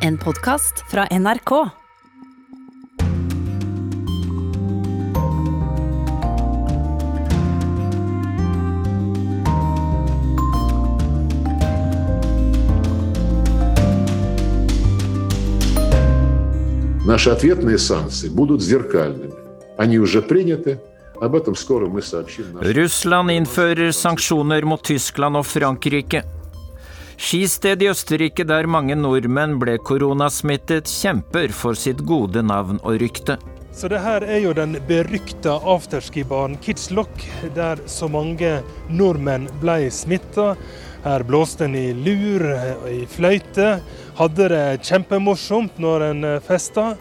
En podkast fra NRK. Наши ответные санкции будут зеркальными. Они уже приняты. Об этом скоро мы сообщим. нашим- Russland innfører sanksjoner mot Tyskland og Frankrike. Skisted i Østerrike der mange nordmenn ble koronasmittet, kjemper for sitt gode navn og rykte. Så det her er jo den berykta afterskibanen Kids der så mange nordmenn ble smitta. Her blåste en i lur, i fløyte. Hadde det kjempemorsomt når en eh, festa.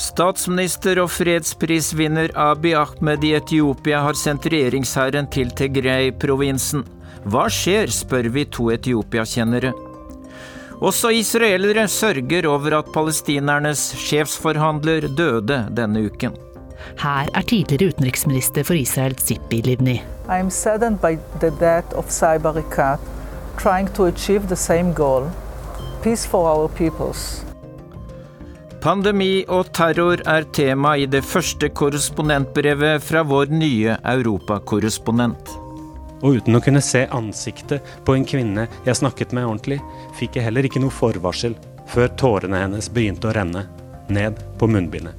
Statsminister og fredsprisvinner Abiy Ahmed i Etiopia har sendt regjeringshæren til Tigray-provinsen. Hva skjer, spør vi to Etiopia-kjennere. Også israelere sørger over at palestinernes sjefsforhandler døde denne uken. Her er tidligere utenriksminister for Israel Zippi Livni. I am saddened by the death of Saib Arikat, trying to achieve the same goal peace for our peoples. Pandemi og terror er tema i det første korrespondentbrevet fra vår nye europakorrespondent. Og uten å kunne se ansiktet på en kvinne jeg snakket med ordentlig, fikk jeg heller ikke noe forvarsel før tårene hennes begynte å renne ned på munnbindet.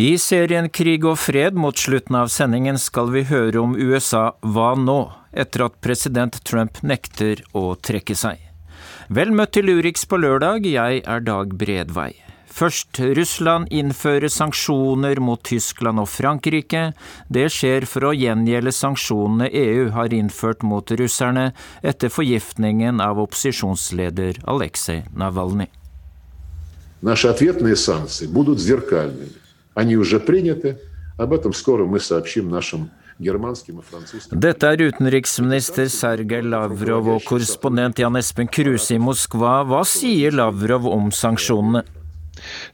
I serien Krig og fred mot slutten av sendingen skal vi høre om USA hva nå, etter at president Trump nekter å trekke seg. Vel møtt til Urix på lørdag, jeg er Dag Bredvei. Først, Russland innfører sanksjoner mot Tyskland og Frankrike. Det skjer for å gjengjelde sanksjonene EU har innført mot russerne etter forgiftningen av opposisjonsleder Aleksej Navalnyj. Наши ответные санкции будут зеркальными. Они уже приняты. Об этом скоро мы сообщим нашим германским и французским. Dette er utenriksminister Sergej Lavrov og korrespondent Jan Espen Kruse i Moskva. Hva sier Lavrov om sanksjonene?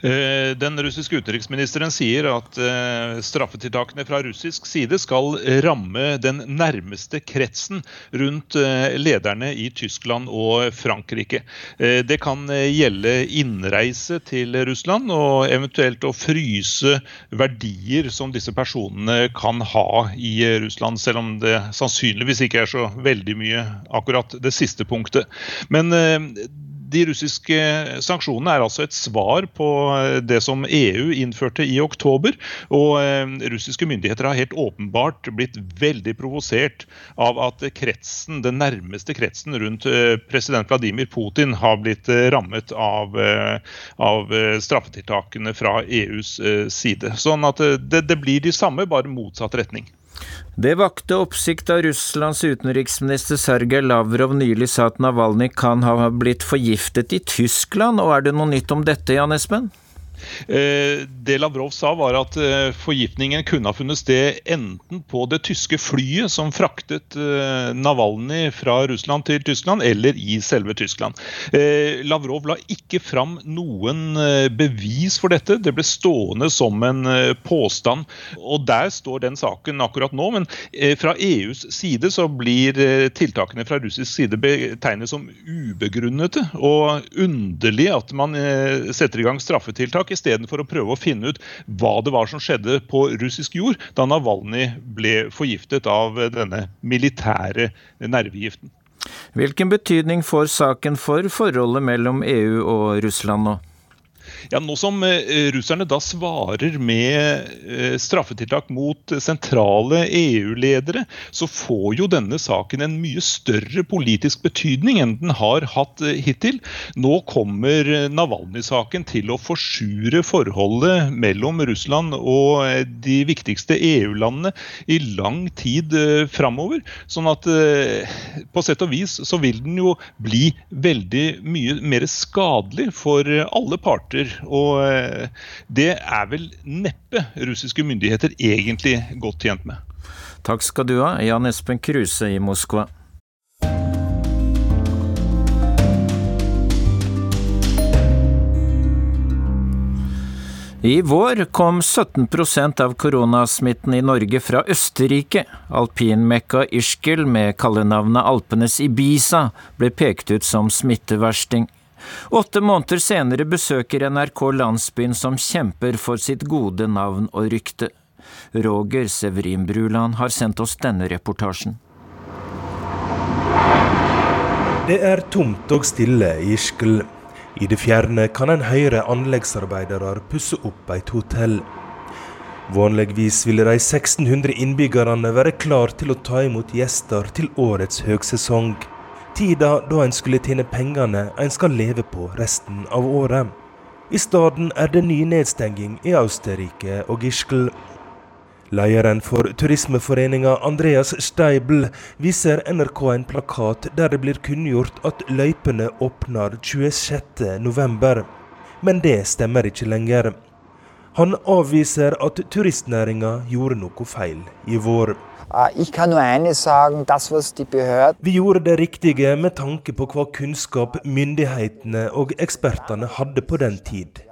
Eh, Den russiske utenriksministeren sier at eh, straffetiltakene fra russisk side skal ramme den nærmeste kretsen rundt eh, lederne i Tyskland og Frankrike. Det kan gjelde innreise til Russland og eventuelt å fryse verdier som disse personene kan ha i Russland, selv om det sannsynligvis ikke er så veldig mye akkurat det siste punktet. Men de russiske sanksjonene er altså et svar på eh, det som EU innførte i oktober. Og eh, russiske myndigheter har helt åpenbart blitt veldig provosert av at kretsen, den nærmeste kretsen rundt eh, president Vladimir Putin har blitt rammet av, av straffetiltakene fra EUs side. Sånn at det, det blir de samme, bare motsatt retning. Det vakte oppsikt da Russlands utenriksminister Sergej Lavrov nylig sa at Navalnyj kan ha blitt forgiftet i Tyskland, og er det noe nytt om dette, Jan Espen? Eh, Det Lavrov sa, var at eh, forgiftningen kunne ha funnet sted enten på det tyske flyet som fraktet eh, Navalny fra Russland til Tyskland, eller i selve Tyskland. Lavrov la ikke fram noen bevis for dette. Det ble stående som en påstand. Og der står den saken akkurat nå. Men fra EUs side så blir tiltakene fra russisk side betegnet som ubegrunnede. Og underlig at man setter i gang straffetiltak istedenfor å prøve å finne ut hva det var som skjedde på russisk jord da Navalny ble forgiftet av denne militære nervegiften. Hvilken betydning får saken for forholdet mellom EU og Russland nå? Ja, Nå som eh, russerne da svarer med eh, straffetiltak mot sentrale EU-ledere, så får jo denne saken en mye større politisk betydning enn den har hatt eh, hittil. Nå kommer Navalnyj-saken til å forsure forholdet mellom Russland og de viktigste EU-landene i lang tid framover. Sånn at på sett og vis så vil den jo bli veldig mye mer skadelig for alle parter. Og eh, det er vel neppe russiske myndigheter egentlig godt tjent med. Takk skal du ha, Jan Espen Kruse i Moskva. I vår kom 17% av koronasmitten i Norge fra Østerrike. Alpinmekka Ischgl med kallenavnet Alpenes Ibiza ble pekt ut som smitteversting. Åtte måneder senere besøker NRK landsbyen som kjemper for sitt gode navn og rykte. Roger Severin Bruland har sendt oss denne reportasjen. Det er tomt og stille i Ischgl. I det fjerne kan en høre anleggsarbeidere pusse opp et hotell. Vanligvis ville de 1600 innbyggerne være klar til å ta imot gjester til årets høgsesong. Tida da en skulle tjene pengene en skal leve på resten av året. I stedet er det ny nedstenging i Austerrike og Giskel. Lederen for turismeforeninga Andreas Steibel viser NRK en plakat der det blir kunngjort at løypene åpner 26.11. Men det stemmer ikke lenger. Han avviser at turistnæringa gjorde noe feil i vår. Vi gjorde det riktige med tanke på hva kunnskap myndighetene og ekspertene hadde på den tid.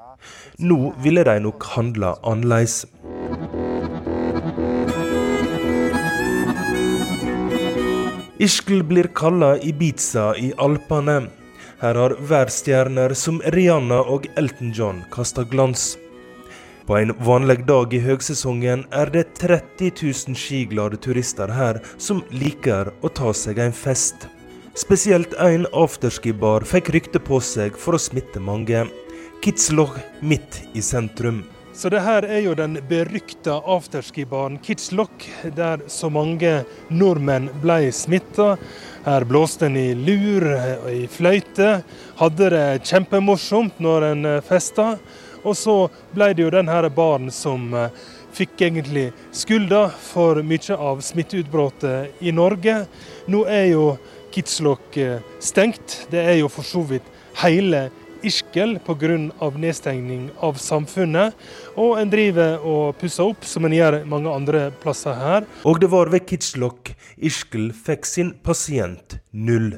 Nå ville de nok handla annerledes. Ischgl blir kalla Ibiza i Alpene. Her har verdensstjerner som Rihanna og Elton John kasta glans. På en vanlig dag i høgsesongen er det 30 000 skiglade turister her som liker å ta seg en fest. Spesielt en afterski-bar fikk rykte på seg for å smitte mange. Kitzloch midt i sentrum. Så det her er jo den berykta afterskibaren Kitzloch, der så mange nordmenn ble smitta. Her blåste en i lur og i fløyte. Hadde det kjempemorsomt når en festa. Og så ble det jo den her baren som eh, fikk egentlig skylda for mye av smitteutbruddet i Norge. Nå er jo Kitzloch eh, stengt. Det er jo for så vidt hele Ischgl pga. nedstengning av samfunnet. Og en driver og pusser opp, som en gjør mange andre plasser her. Og det var ved Kitschlock Ischgl fikk sin pasient null.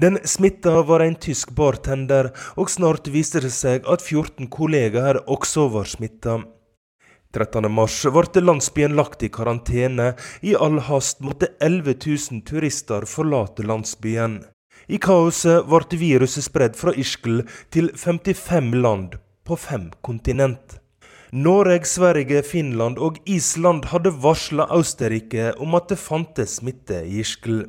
Den smitta var en tysk bartender, og snart viste det seg at 14 kollegaer også var smitta. 13.3 ble landsbyen lagt i karantene. I all hast måtte 11 000 turister forlate landsbyen. I kaoset ble viruset spredd fra Ischgl til 55 land på fem kontinent. Norge, Sverige, Finland og Island hadde varsla Austerrike om at det fantes smitte i Ischgl.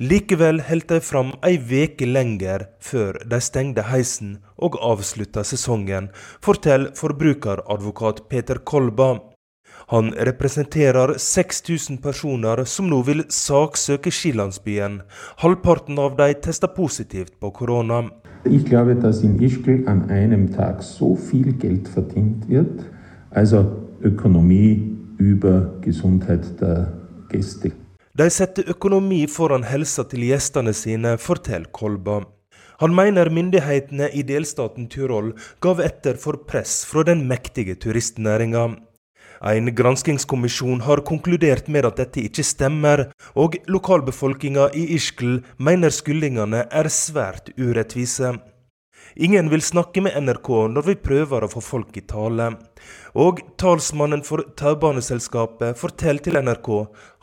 Likevel holdt de fram ei veke lenger før de stengte heisen og avslutta sesongen, forteller forbrukeradvokat Peter Kolba. Han representerer 6000 personer som nå vil saksøke skilandsbyen. Halvparten av de tester positivt på korona. Ich glaube, dass in Ischgl an einem Tag so viel Geld verdient wird, also Ökonomie über Gesundheit der Gäste. De setter økonomi foran helsa til gjestene sine, forteller Kolba. Han mener myndighetene i delstaten Tyrol gav etter for press fra den mektige turistnæringa. En granskingskommisjon har konkludert med at dette ikke stemmer, og lokalbefolkninga i Ischgl mener skyldningene er svært urettvise. Ingen vil snakke med NRK når vi prøver å få folk i tale. Og talsmannen for taubaneselskapet forteller til NRK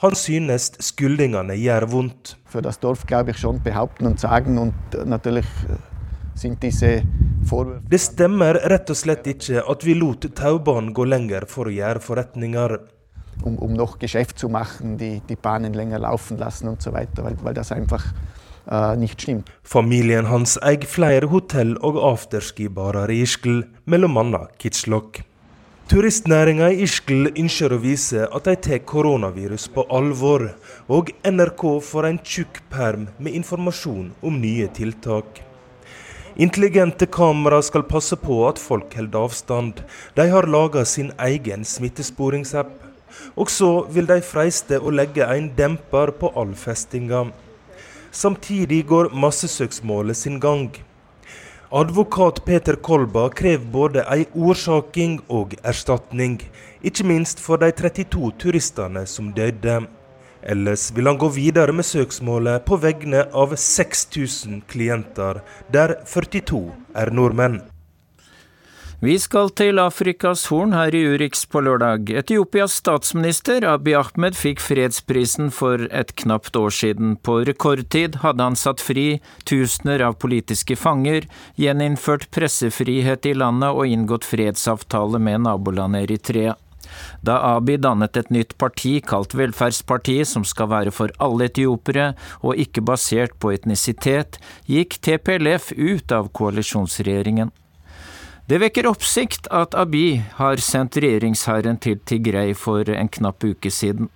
han synes skyldningene gjør vondt. For das Dorf glaube ich schon behaupten und sagen und natürlich det stemmer rett og slett ikke at vi lot taubanen gå lenger for å gjøre forretninger. Um, um noch Geschäft zu machen, die, die Bahnen länger laufen lassen und so weiter, weil, weil das einfach nicht schlimm. Familien hans eier flere hotell- og afterski-barer i Ischgl, bl.a. Kitschlock. Turistnæringa i Ischgl ønsker å vise at de tar koronavirus på alvor, og NRK får en tjukk perm med informasjon om nye tiltak. Intelligente kamera skal passe på at folk holder avstand. De har laga sin egen smittesporingsapp. Og så vil de freiste å legge en demper på all festinga. Samtidig går massesøksmålet sin gang. Advokat Peter Kolba krever både ei orsaking og erstatning, ikke minst for de 32 turistene som døde. Ellers vil han gå videre med søksmålet på vegne av 6000 klienter, der 42 er nordmenn. Vi skal til Afrikas Horn her i Urix på lørdag. Etiopias statsminister Abiy Ahmed fikk fredsprisen for et knapt år siden. På rekordtid hadde han satt fri tusener av politiske fanger, gjeninnført pressefrihet i landet og inngått fredsavtale med nabolandet Eritrea. Da Abiy dannet et nytt parti kalt Velferdspartiet, som skal være for alle etiopere og ikke basert på etnisitet, gikk TPLF ut av koalisjonsregjeringen. Det vekker oppsikt at Abiy har sendt regjeringsherren til Tigray for en knapp uke siden.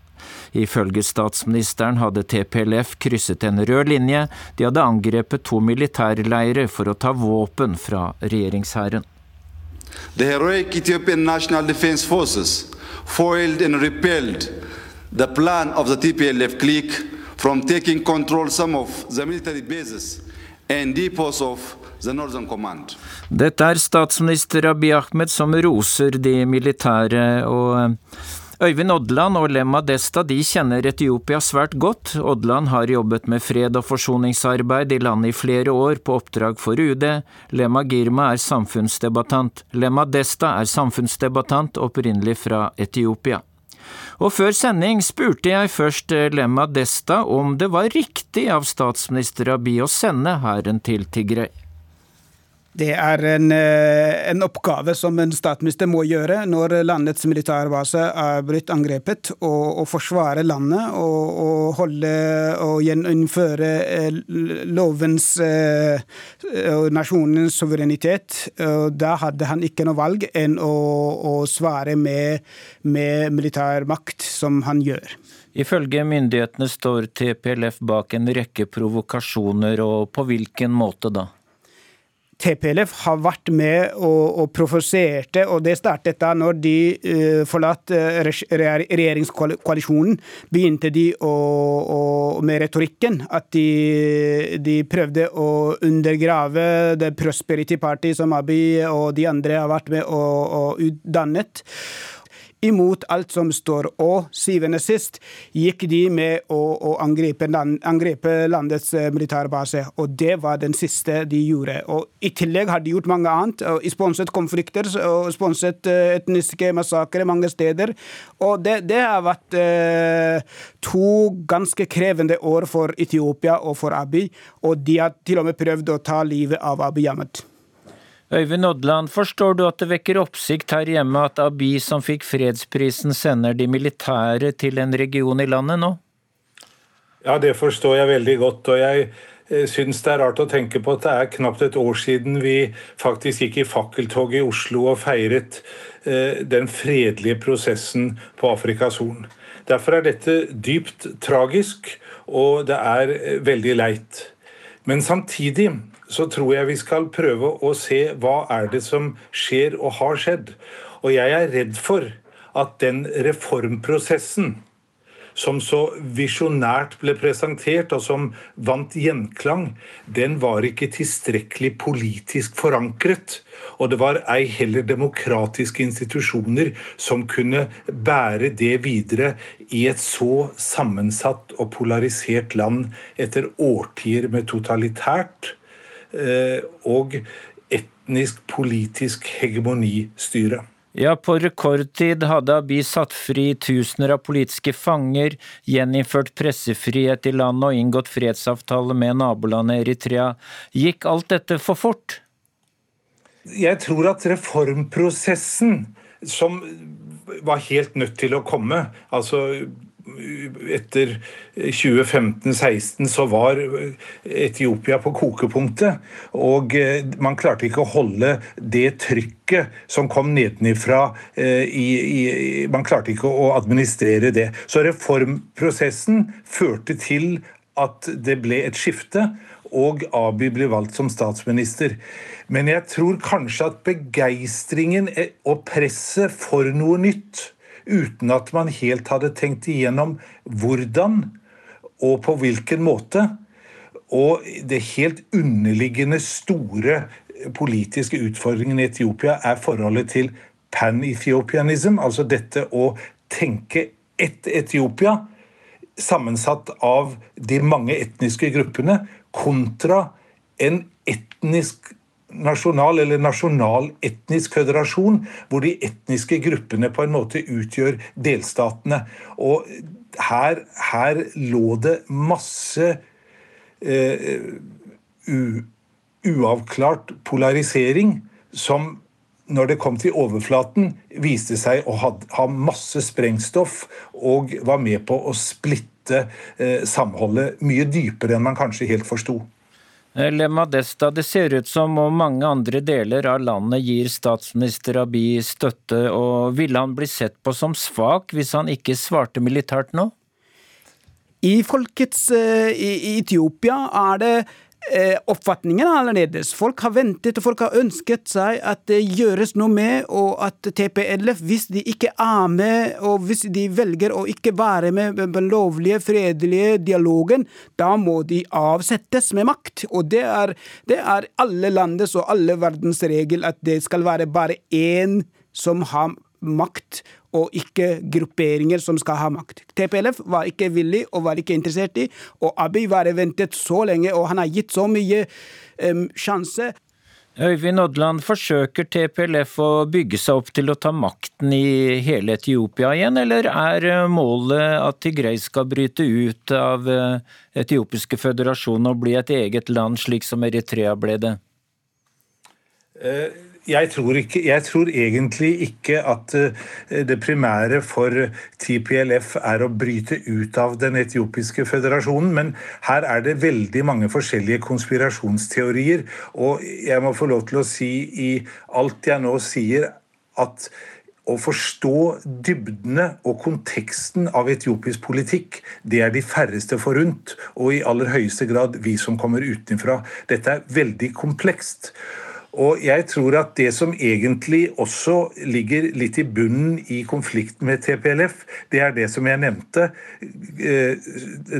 Ifølge statsministeren hadde TPLF krysset en rød linje, de hadde angrepet to militærleirer for å ta våpen fra regjeringshæren. The heroic Ethiopian National Defense Forces foiled and repelled the plan of the TPLF clique from taking control some of the military bases and depots of. Dette er statsminister Abiy Ahmed som roser de militære, og eh, Øyvind Odland og Lemma Desta de kjenner Etiopia svært godt. Odland har jobbet med fred- og forsoningsarbeid i landet i flere år på oppdrag for UD. Lemma Girma er samfunnsdebattant. Lemma Desta er samfunnsdebattant opprinnelig fra Etiopia. Og før sending spurte jeg først eh, Lemma Desta om det var riktig av statsminister Abiy å sende hæren til Tigrei. Det er en, eh, en, oppgave som en statsminister må gjøre når landets militærbase er blitt angrepet. Å forsvare landet og, og holde og gjeninnføre eh, lovens eh, og nasjonens suverenitet. Da hadde han ikke noe valg enn å, å svare med, med militærmakt, som han gjør. Ifølge myndighetene står TPLF bak en rekke provokasjoner, og på hvilken måte da? TPLF har vært med og, og provoserte, og det startet da når de uh, forlatt uh, regjeringskoalisjonen. Begynte de å, å, med retorikken at de, de, prøvde å undergrave The Prosperity Party, som Abiy og de andre har vært med og, og utdannet imot alt som står. Og syvende sist gikk de med å, å angripe, land, angripe, landets eh, militærbase. Og det var den siste de gjorde. Og I tillegg har de gjort mange annet. og Sponset konflikter og sponset eh, etniske massakrer mange steder. Og det, det har vært eh, to ganske krevende år for Etiopia og for Abiy. Og de har til og med prøvd å ta livet av Abiy Ahmed. Øyvind Odland, forstår du at det vekker oppsikt her hjemme at Abiy, som fikk fredsprisen, sender de militære til en region i landet nå? Ja, det forstår jeg veldig godt. og jeg synes syns det er rart å tenke på at det er knapt et år siden vi faktisk gikk i fakkeltog i Oslo og feiret eh, den fredelige prosessen på Afrikas Horn. Derfor er dette dypt tragisk, og det er eh, veldig leit. Men samtidig så tror jeg vi skal prøve å se hva er det som skjer og har skjedd. Og jeg er redd for at den reformprosessen som så visjonært ble presentert, og som vant gjenklang, den var ikke tilstrekkelig politisk forankret. Og det var ei heller demokratiske institusjoner som kunne bære det videre i et så sammensatt og polarisert land etter årtier med totalitært og etnisk politisk hegemonistyre. Ja, på rekordtid hadde Abiy satt fri tusener av politiske fanger, gjeninnført pressefrihet i landet og inngått fredsavtale med nabolandet Eritrea. Gikk alt dette for fort? Jeg tror at reformprosessen, som var helt nødt til å komme altså etter 2015-16 så var Etiopia på kokepunktet. Og eh, man klarte ikke å holde det trykket som kom nedenifra. Eh, man klarte ikke å administrere det. Så reformprosessen førte til at det ble et skifte, og Abiy ble valgt som statsminister. Men jeg tror kanskje at begeistringen og presset for noe nytt uten at man helt hadde tenkt igjennom hvordan og på hvilken måte. Og det helt underliggende store politiske utfordringen i Etiopia er forholdet til pan-ethiopianism, altså dette å tenke ett Etiopia sammensatt av de mange etniske gruppene, kontra en etnisk nasjonal eller nasjonal etnisk føderasjon, hvor de etniske gruppene på en måte utgjør delstatene. Og her, her lå det masse eh, u, uavklart polarisering som når det kom til overflaten, viste seg å ha masse sprengstoff og var med på å splitte eh, samholdet mye dypere enn man kanskje helt forsto. Eh, Lema Desta, det ser ut som om mange andre deler av landet gir statsminister Abiy støtte, og ville han bli sett på som svak hvis han ikke svarte militært nå? I folkets uh, i Etiopia er det Eh, oppfatningen er annerledes. Folk har ventet og folk har ønsket seg at det gjøres noe med, og at TPLF, hvis de ikke er med, og hvis de velger å ikke være med på den lovlige, fredelige dialogen, da må de avsettes med makt. Og det er, det er alle landets og alle verdens regel at det skal være bare én som har makt, og ikke grupperinger som skal ha makt. TPLF var ikke villig og var ikke interessert i, og Abiy var ventet så lenge, og han har gitt så mye um, sjanse. Øyvind Odland, forsøker TPLF å bygge seg opp til å ta makten i hele Etiopia igjen, eller er eh, målet at Tigrei skal bryte ut av eh, etiopiske føderasjon og bli et eget land, slik som Eritrea ble det? Uh jeg tror, ikke, jeg tror, egentlig ikke at eh, det primære for TPLF er å bryte ut av den etiopiske føderasjonen, men her er det veldig mange forskjellige konspirasjonsteorier. Og jeg må få lov til å si i alt jeg nå sier, at å forstå dybdene og konteksten av etiopisk politikk, det er de færreste forunt, og i aller høyeste grad vi som kommer utenfra. Dette er veldig komplekst. Og jeg tror at det som egentlig også ligger litt i bunnen i konflikten med TPLF, det er det som jeg nevnte, eh,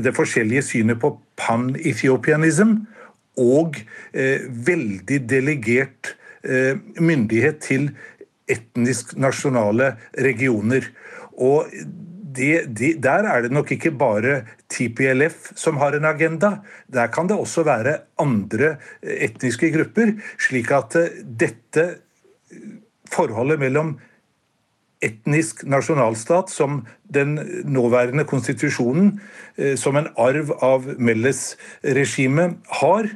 det forskjellige synet på pan-ethiopianism og eh, veldig delegert eh, myndighet til etnisk nasjonale regioner. Og det, de, der er det nok ikke bare TPLF som har en agenda. Der kan det også være andre etniske grupper. Slik at eh, dette forholdet mellom etnisk nasjonalstat, som den nåværende konstitusjonen, eh, som en arv av Melles-regimet, har,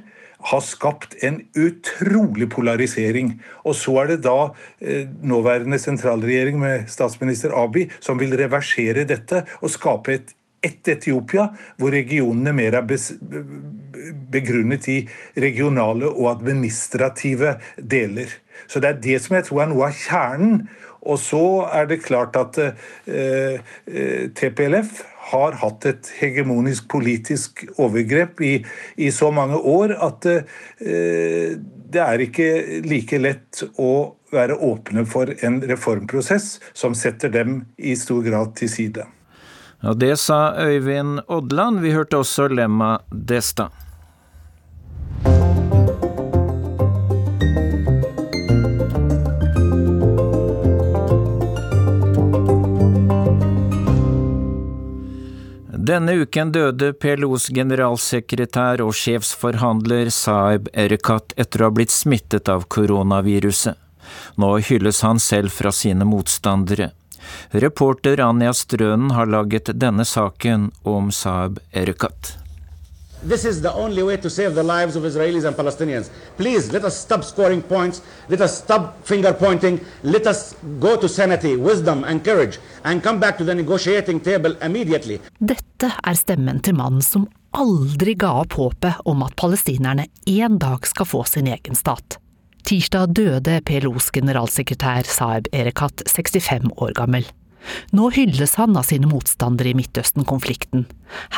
har skapt en utrolig polarisering. Og så er det da eh, nåværende sentralregjering med statsminister Abiy som vil reversere dette og skape et ett Etiopia, hvor regionene mer er begrunnet i regionale og administrative deler. Så det er det som jeg tror er noe av kjernen. Og så er det klart at eh, eh TPLF har hatt et hegemonisk politisk overgrep i, i så mange år at eh, det er ikke like lett å være åpne for en reformprosess som setter dem i stor grad til side. Ja, det sa Øyvind Odland. Vi hørte også Lemma Desta. Denne uken døde PLOs generalsekretær og sjefsforhandler Saeb Erekat etter å ha blitt smittet av koronaviruset. Nå hylles han selv fra sine motstandere. Reporter Anja Strønen har laget denne saken om Saeb Erekat. This is the only way to save the lives of Israelis and Palestinians. Please, let us stop scoring points. Let us stop finger pointing. Let us go to sanity, wisdom and courage and come back to the negotiating table immediately. Dette er stemmen til mannen som aldri ga opp håpet om at palestinerne en dag skal få sin egen stat. Tirsdag døde PLOs generalsekretær Saeb Erekat, 65 år gammel. Nå hylles han av sine motstandere i Midtøsten-konflikten.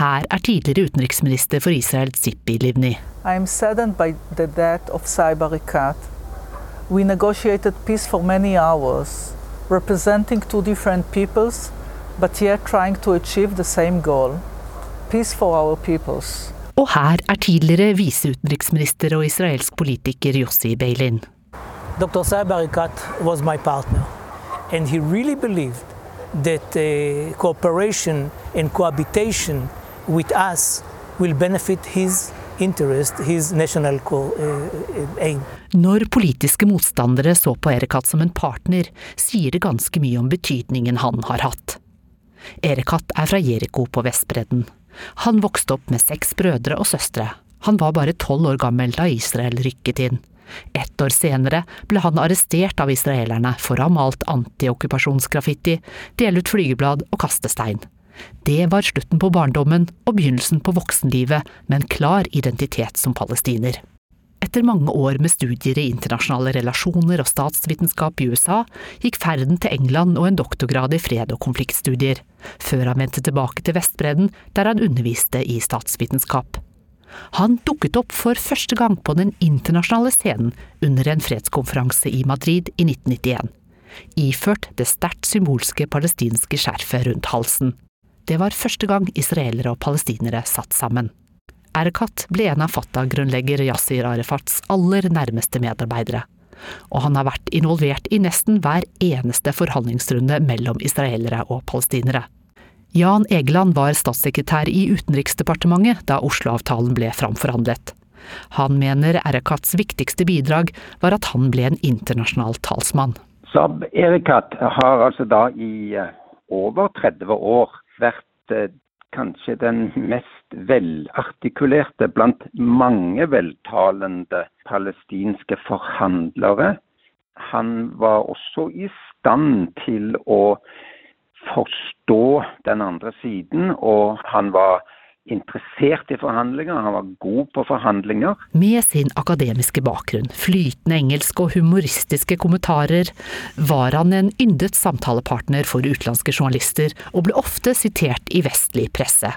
Her er tidligere utenriksminister for Israel Zippi Livni. We negotiated peace for many hours, representing two different peoples, but yet trying to achieve the same goal peace for our peoples. Og her er tidligere viseutenriksminister og israelsk politiker Yossi Beilin. Dr. Saib Arikat was my partner, and he really believed that uh, cooperation and cohabitation with us will benefit his interest, his national aim. Når politiske motstandere så på Erekat som en partner, sier det ganske mye om betydningen han har hatt. Erekat er fra Jeriko på Vestbredden. Han vokste opp med seks brødre og søstre. Han var bare tolv år gammel da Israel rykket inn. Ett år senere ble han arrestert av israelerne for å ha malt antiokkupasjonsgraffiti, dele ut flygeblad og kaste stein. Det var slutten på barndommen og begynnelsen på voksenlivet med en klar identitet som palestiner. Etter mange år med studier i internasjonale relasjoner og statsvitenskap i USA, gikk ferden til England og en doktorgrad i fred- og konfliktstudier, før han vendte tilbake til Vestbredden, der han underviste i statsvitenskap. Han dukket opp for første gang på den internasjonale scenen under en fredskonferanse i Madrid i 1991, iført det sterkt symbolske palestinske skjerfet rundt halsen. Det var første gang israelere og palestinere satt sammen. Erkat ble en av Fatah-grunnlegger Yasir Arefats aller nærmeste medarbeidere, og han har vært involvert i nesten hver eneste forhandlingsrunde mellom israelere og palestinere. Jan Egeland var statssekretær i Utenriksdepartementet da Oslo-avtalen ble framforhandlet. Han mener Erekats viktigste bidrag var at han ble en internasjonal talsmann. Saab Erekat har altså da i eh, over 30 år vært eh, kanskje den mest velartikulerte blant mange veltalende palestinske forhandlere. Han var også i stand til å forstå den andre siden, og han var interessert i forhandlinger, han var god på forhandlinger. Med sin akademiske bakgrunn, flytende engelsk og humoristiske kommentarer var han en yndet samtalepartner for utenlandske journalister, og ble ofte sitert i vestlig presse.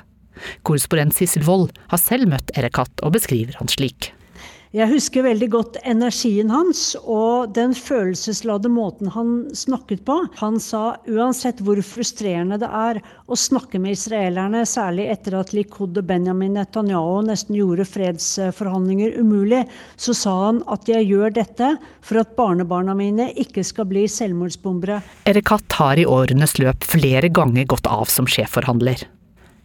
Korrespondent Sissel Wold har selv møtt Erekat og beskriver han slik. Jeg husker veldig godt energien hans og den følelsesladde måten han snakket på. Han sa uansett hvor frustrerende det er å snakke med israelerne, særlig etter at Likud og Benjamin Netanyahu nesten gjorde fredsforhandlinger umulig, så sa han at jeg gjør dette for at barnebarna mine ikke skal bli selvmordsbombere. Erekat har i årenes løp flere ganger gått av som sjefforhandler.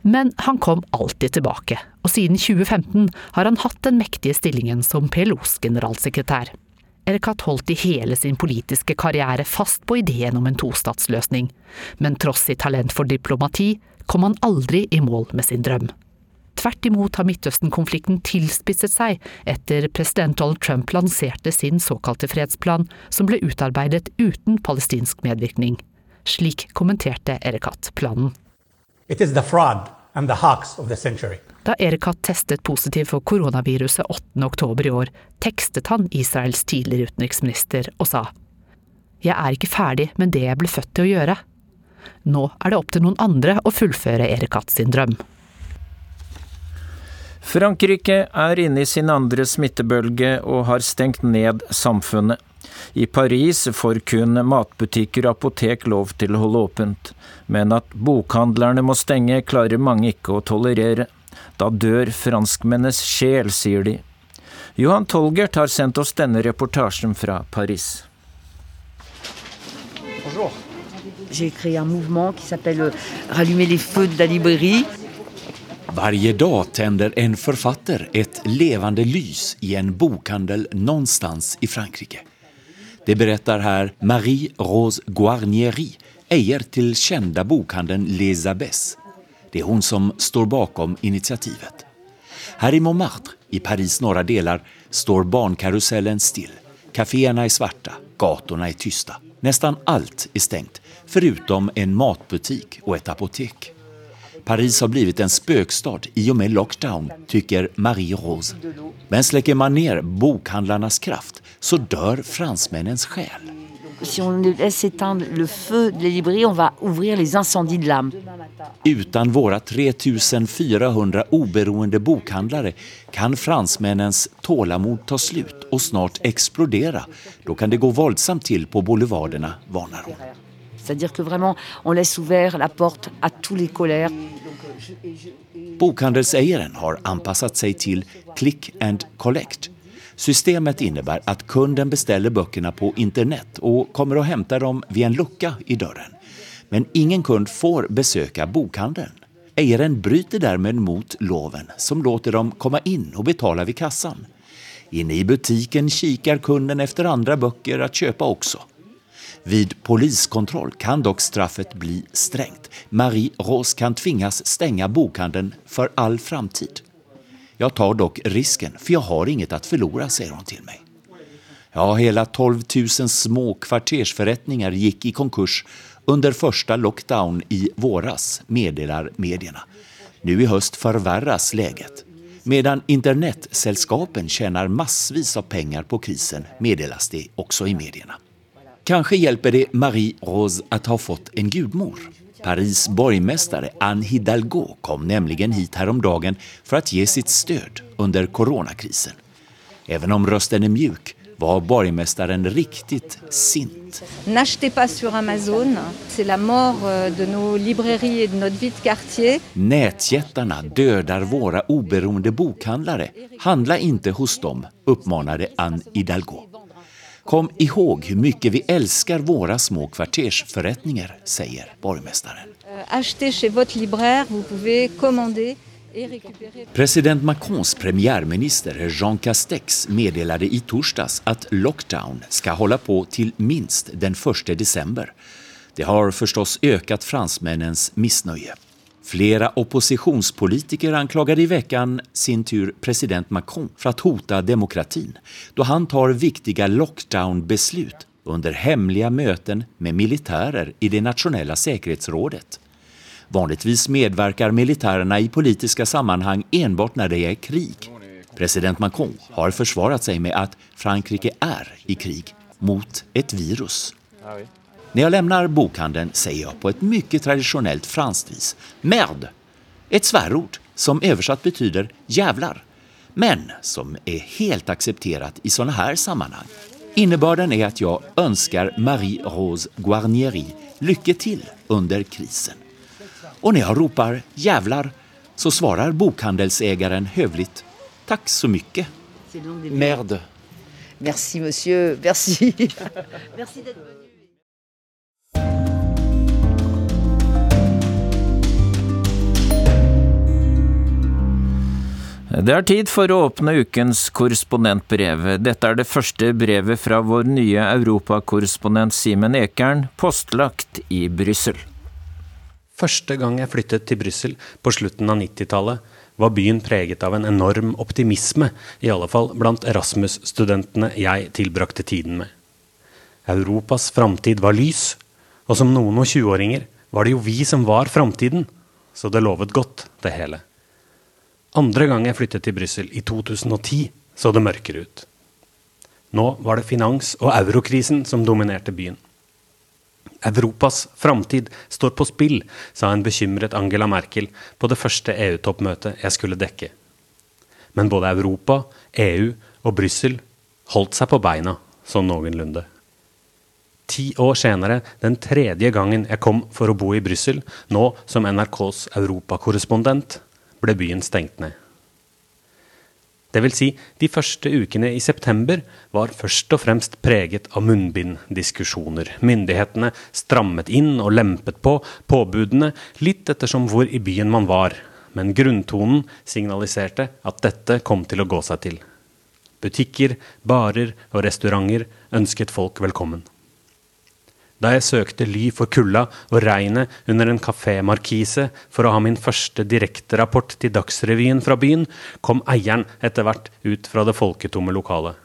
Men han kom alltid tilbake, og siden 2015 har han hatt den mektige stillingen som PLOs generalsekretær. Erkat holdt i hele sin politiske karriere fast på ideen om en tostatsløsning, men tross sitt talent for diplomati kom han aldri i mål med sin drøm. Tvert imot har Midtøsten-konflikten tilspisset seg etter president Donald Trump lanserte sin såkalte fredsplan, som ble utarbeidet uten palestinsk medvirkning. Slik kommenterte Erekat planen. It is the fraud and the hawks of the century. Da Erekat testet positiv for koronaviruset 8.10 i år, tekstet han Israels tidligere utenriksminister og sa Jeg er ikke ferdig med det jeg ble født til å gjøre. Nå er det opp til noen andre å fullføre Erekat sin drøm. Frankrike er inne i sin andre smittebølge og har stengt ned samfunnet. I Paris får kun matbutikker og apotek lov til å holde åpent, men at bokhandlerne må stenge, klarer mange ikke å tolerere. Da dør franskmennenes sjel, sier de. Johan Tolgert har sendt oss denne reportasjen fra Paris. Bonjour. J'ai créé un mouvement qui s'appelle euh, Rallumer les feux de la librairie. Varje dag tänder en författare ett levande lys i en bokhandel någonstans i Frankrike. Det berättar här Marie-Rose Guarnieri, eier till kända bokhandeln Les Abbes. Det är hon som står bakom initiativet. Här i Montmartre, i Paris norra delar, står barnkarusellen still. Caféerna är svarta, gatorna är tysta. Nästan allt är stängt, förutom en matbutik och ett apotek. Paris har blivit en spökstad i och med lockdown, tycker Marie-Rose. Men släcker man ner bokhandlarnas kraft så dör fransmännens själ. Si on laisse éteindre le feu de la librairie, on va ouvrir les incendies de l'âme. Utan våra 3400 oberoende bokhandlare kan fransmännens tålamod ta slut och snart explodera. Då kan det gå våldsamt till på boulevarderna, varnar hon. C'est-à-dire que vraiment, on laisse ouvert la porte à tous les colères. Bokhandelsägaren har anpassat sig till click and collect. Systemet innebär att kunden beställer böckerna på internet och kommer att hämta dem vid en lucka i dörren. Men ingen kund får besöka bokhandeln. Eieren bryter därmed mot loven som låter dem komma in och betala vid kassan. Inne i butiken kikar kunden efter andra böcker att köpa också. Vid poliskontroll kan dock straffet bli strängt. Marie Rose kan tvingas stänga bokhandeln för all framtid. Jag tar dock risken, för jag har inget att förlora, säger hon till mig. Ja, hela 12 000 små kvartersförrättningar gick i konkurs under första lockdown i våras, meddelar medierna. Nu i höst förvärras läget. Medan internetsällskapen tjänar massvis av pengar på krisen meddelas det också i medierna. Kanske hjälper det Marie Rose att ha fått en gudmor. Paris borgmästare Anne Hidalgo kom nämligen hit häromdagen för att ge sitt stöd under coronakrisen. Även om rösten är mjuk var borgmästaren riktigt sint. N'achetez pas sur Amazon, c'est la mort de nos librairies et de notre vie quartier. Nätjättarna dödar våra oberoende bokhandlare. Handla inte hos dem, uppmanade Anne Hidalgo. Kom ihåg hur mycket vi älskar våra små kvartersförrättningar, säger borgmästaren. Euh. President Macrons premiärminister Jean Castex meddelade i torsdags att lockdown ska hålla på till minst den 1 december. Det har förstås ökat fransmännens missnöje. Flera oppositionspolitiker anklagade i veckan sin tur president Macron för att hota demokratin då han tar viktiga lockdownbeslut under hemliga möten med militärer i det nationella säkerhetsrådet. Vanligtvis medverkar militärerna i politiska sammanhang enbart när det är krig. President Macron har försvarat sig med att Frankrike är i krig mot ett virus. När jag lämnar bokhandeln säger jag på ett mycket traditionellt franskt vis merde, ett svärord som översatt betyder jävlar, men som är helt accepterat i sådana här sammanhang. Innebörden är att jag önskar Marie Rose Guarnieri lycka till under krisen. Och när jag ropar jävlar så svarar bokhandelsägaren hövligt tack så mycket. Merde. Merci monsieur, merci. merci Det er tid for å åpne ukens korrespondentbrev. Dette er det første brevet fra vår nye europakorrespondent Simen Ekern, postlagt i Brussel. Første gang jeg flyttet til Brussel på slutten av 90-tallet, var byen preget av en enorm optimisme, i alle fall blant Erasmus-studentene jeg tilbrakte tiden med. Europas framtid var lys, og som noen og 20-åringer var det jo vi som var framtiden, så det lovet godt, det hele. Andre gang jeg flyttet til Brussel, i 2010, så det mørkere ut. Nå var det finans- og eurokrisen som dominerte byen. Europas framtid står på spill, sa en bekymret Angela Merkel på det første EU-toppmøtet jeg skulle dekke. Men både Europa, EU og Brussel holdt seg på beina, sånn noenlunde. Ti år senere, den tredje gangen jeg kom for å bo i Brussel, nå som NRKs europakorrespondent, ble byen stengt ned. Det vil si, de første ukene i september var først og fremst preget av munnbinddiskusjoner. Myndighetene strammet inn og lempet på påbudene, litt ettersom hvor i byen man var. Men grunntonen signaliserte at dette kom til å gå seg til. Butikker, barer og restauranter ønsket folk velkommen. Da jeg søkte ly for kulda og regnet under en kafémarkise for å ha min første direkterapport til Dagsrevyen fra byen, kom eieren etter hvert ut fra det folketomme lokalet.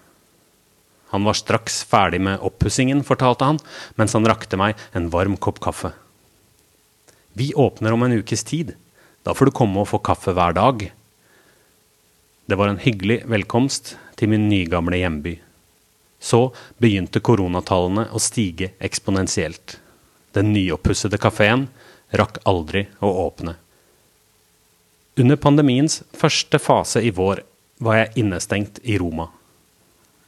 Han var straks ferdig med oppussingen, fortalte han, mens han rakte meg en varm kopp kaffe. Vi åpner om en ukes tid. Da får du komme og få kaffe hver dag. Det var en hyggelig velkomst til min nygamle hjemby. Så begynte koronatallene å stige eksponentielt. Den nyoppussede kafeen rakk aldri å åpne. Under pandemiens første fase i vår var jeg innestengt i Roma.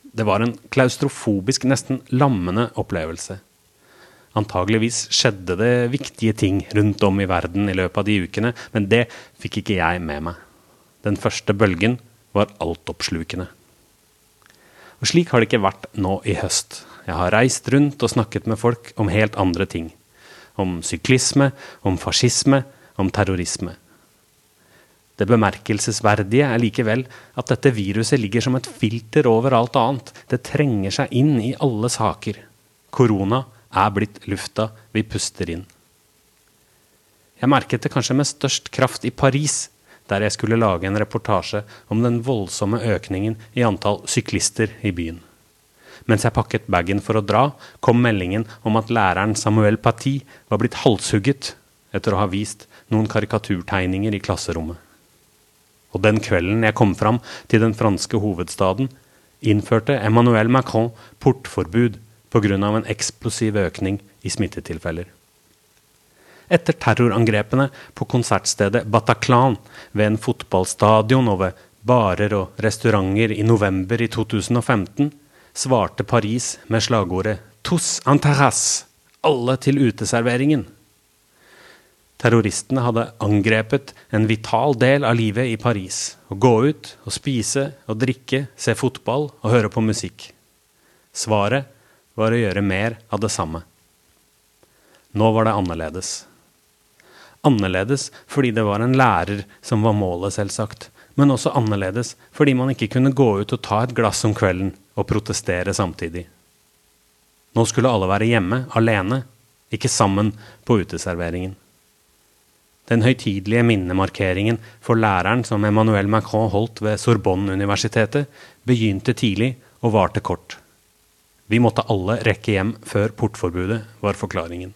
Det var en klaustrofobisk, nesten lammende opplevelse. Antageligvis skjedde det viktige ting rundt om i verden i løpet av de ukene, men det fikk ikke jeg med meg. Den første bølgen var altoppslukende. Og slik har det ikke vært nå i høst. Jeg har reist rundt og snakket med folk om helt andre ting. Om syklisme, om fascisme, om terrorisme. Det bemerkelsesverdige er likevel at dette viruset ligger som et filter over alt annet. Det trenger seg inn i alle saker. Korona er blitt lufta vi puster inn. Jeg merket det kanskje med størst kraft i Paris, der jeg skulle lage en reportasje om den voldsomme økningen i antall syklister i byen. Mens jeg pakket bagen for å dra, kom meldingen om at læreren Samuel Paty var blitt halshugget etter å ha vist noen karikaturtegninger i klasserommet. Og den kvelden jeg kom fram til den franske hovedstaden, innførte Emmanuel Macron portforbud pga. en eksplosiv økning i smittetilfeller. Etter terrorangrepene på konsertstedet Bataclan ved en fotballstadion og ved barer og restauranter i november i 2015 svarte Paris med slagordet 'Tous en terrasse', alle til uteserveringen. Terroristene hadde angrepet en vital del av livet i Paris. Å gå ut og spise og drikke, se fotball og høre på musikk. Svaret var å gjøre mer av det samme. Nå var det annerledes. Annerledes fordi det var en lærer som var målet, selvsagt. Men også annerledes fordi man ikke kunne gå ut og ta et glass om kvelden og protestere samtidig. Nå skulle alle være hjemme, alene, ikke sammen på uteserveringen. Den høytidelige minnemarkeringen for læreren som Emmanuel Macron holdt ved Sorbonne-universitetet, begynte tidlig og varte kort. Vi måtte alle rekke hjem før portforbudet, var forklaringen.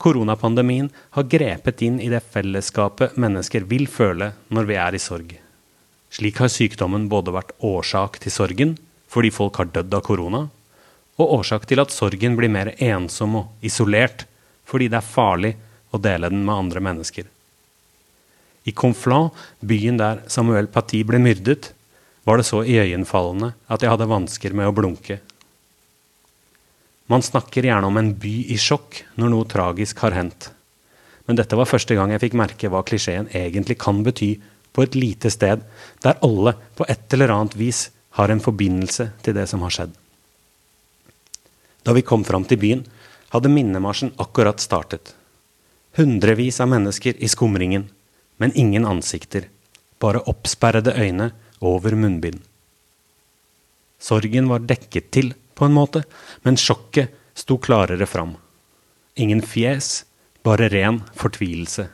Koronapandemien har grepet inn i det fellesskapet mennesker vil føle når vi er i sorg. Slik har sykdommen både vært årsak til sorgen, fordi folk har dødd av korona, og årsak til at sorgen blir mer ensom og isolert, fordi det er farlig å dele den med andre mennesker. I Conflans, byen der Samuel Paty ble myrdet, var det så iøynefallende at jeg hadde vansker med å blunke. Man snakker gjerne om en by i sjokk når noe tragisk har hendt. Men dette var første gang jeg fikk merke hva klisjeen egentlig kan bety på et lite sted der alle på et eller annet vis har en forbindelse til det som har skjedd. Da vi kom fram til byen, hadde minnemarsjen akkurat startet. Hundrevis av mennesker i skumringen, men ingen ansikter. Bare oppsperrede øyne over munnbind. Sorgen var dekket til, på en måte, men sjokket sto klarere fram. Ingen fjes, bare ren fortvilelse.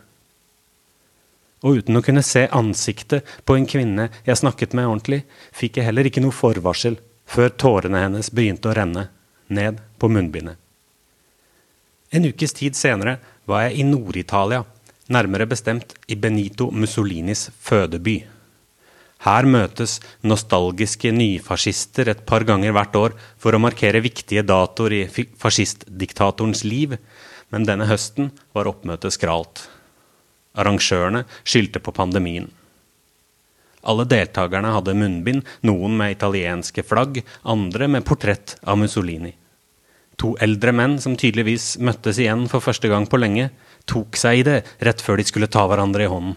Og uten å kunne se ansiktet på en kvinne jeg snakket med ordentlig, fikk jeg heller ikke noe forvarsel før tårene hennes begynte å renne ned på munnbindet. En ukes tid senere var jeg i Nord-Italia, nærmere bestemt i Benito Mussolinis fødeby. Her møtes nostalgiske nyfascister et par ganger hvert år for å markere viktige datoer i fascistdiktatorens liv, men denne høsten var oppmøtet skralt. Arrangørene skyldte på pandemien. Alle deltakerne hadde munnbind, noen med italienske flagg, andre med portrett av Mussolini. To eldre menn som tydeligvis møttes igjen for første gang på lenge, tok seg i det rett før de skulle ta hverandre i hånden.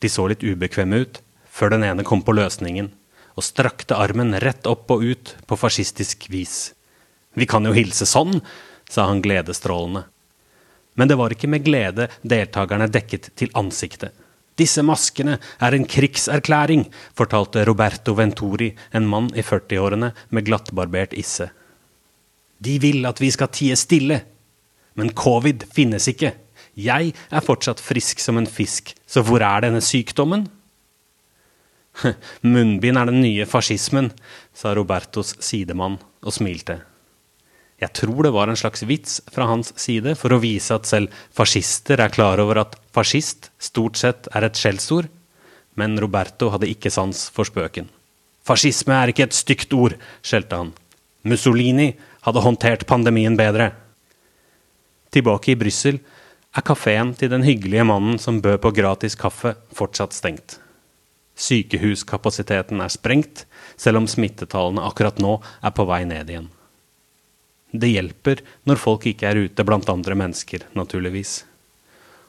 De så litt ubekvemme ut før den ene kom på løsningen og strakte armen rett opp og ut på fascistisk vis. Vi kan jo hilse sånn, sa han gledesstrålende. Men det var ikke med glede deltakerne dekket til ansiktet. Disse maskene er en krigserklæring, fortalte Roberto Venturi, en mann i 40-årene med glattbarbert isse. De vil at vi skal tie stille. Men covid finnes ikke. Jeg er fortsatt frisk som en fisk, så hvor er denne sykdommen? Munnbind er den nye fascismen, sa Robertos sidemann og smilte. Jeg tror det var en slags vits fra hans side for å vise at selv fascister er klar over at fascist stort sett er et skjellsord, men Roberto hadde ikke sans for spøken. Fascisme er ikke et stygt ord, skjelte han. Mussolini hadde håndtert pandemien bedre. Tilbake i Brussel er kafeen til den hyggelige mannen som bød på gratis kaffe, fortsatt stengt. Sykehuskapasiteten er sprengt, selv om smittetallene akkurat nå er på vei ned igjen. Det hjelper når folk ikke er ute blant andre mennesker, naturligvis.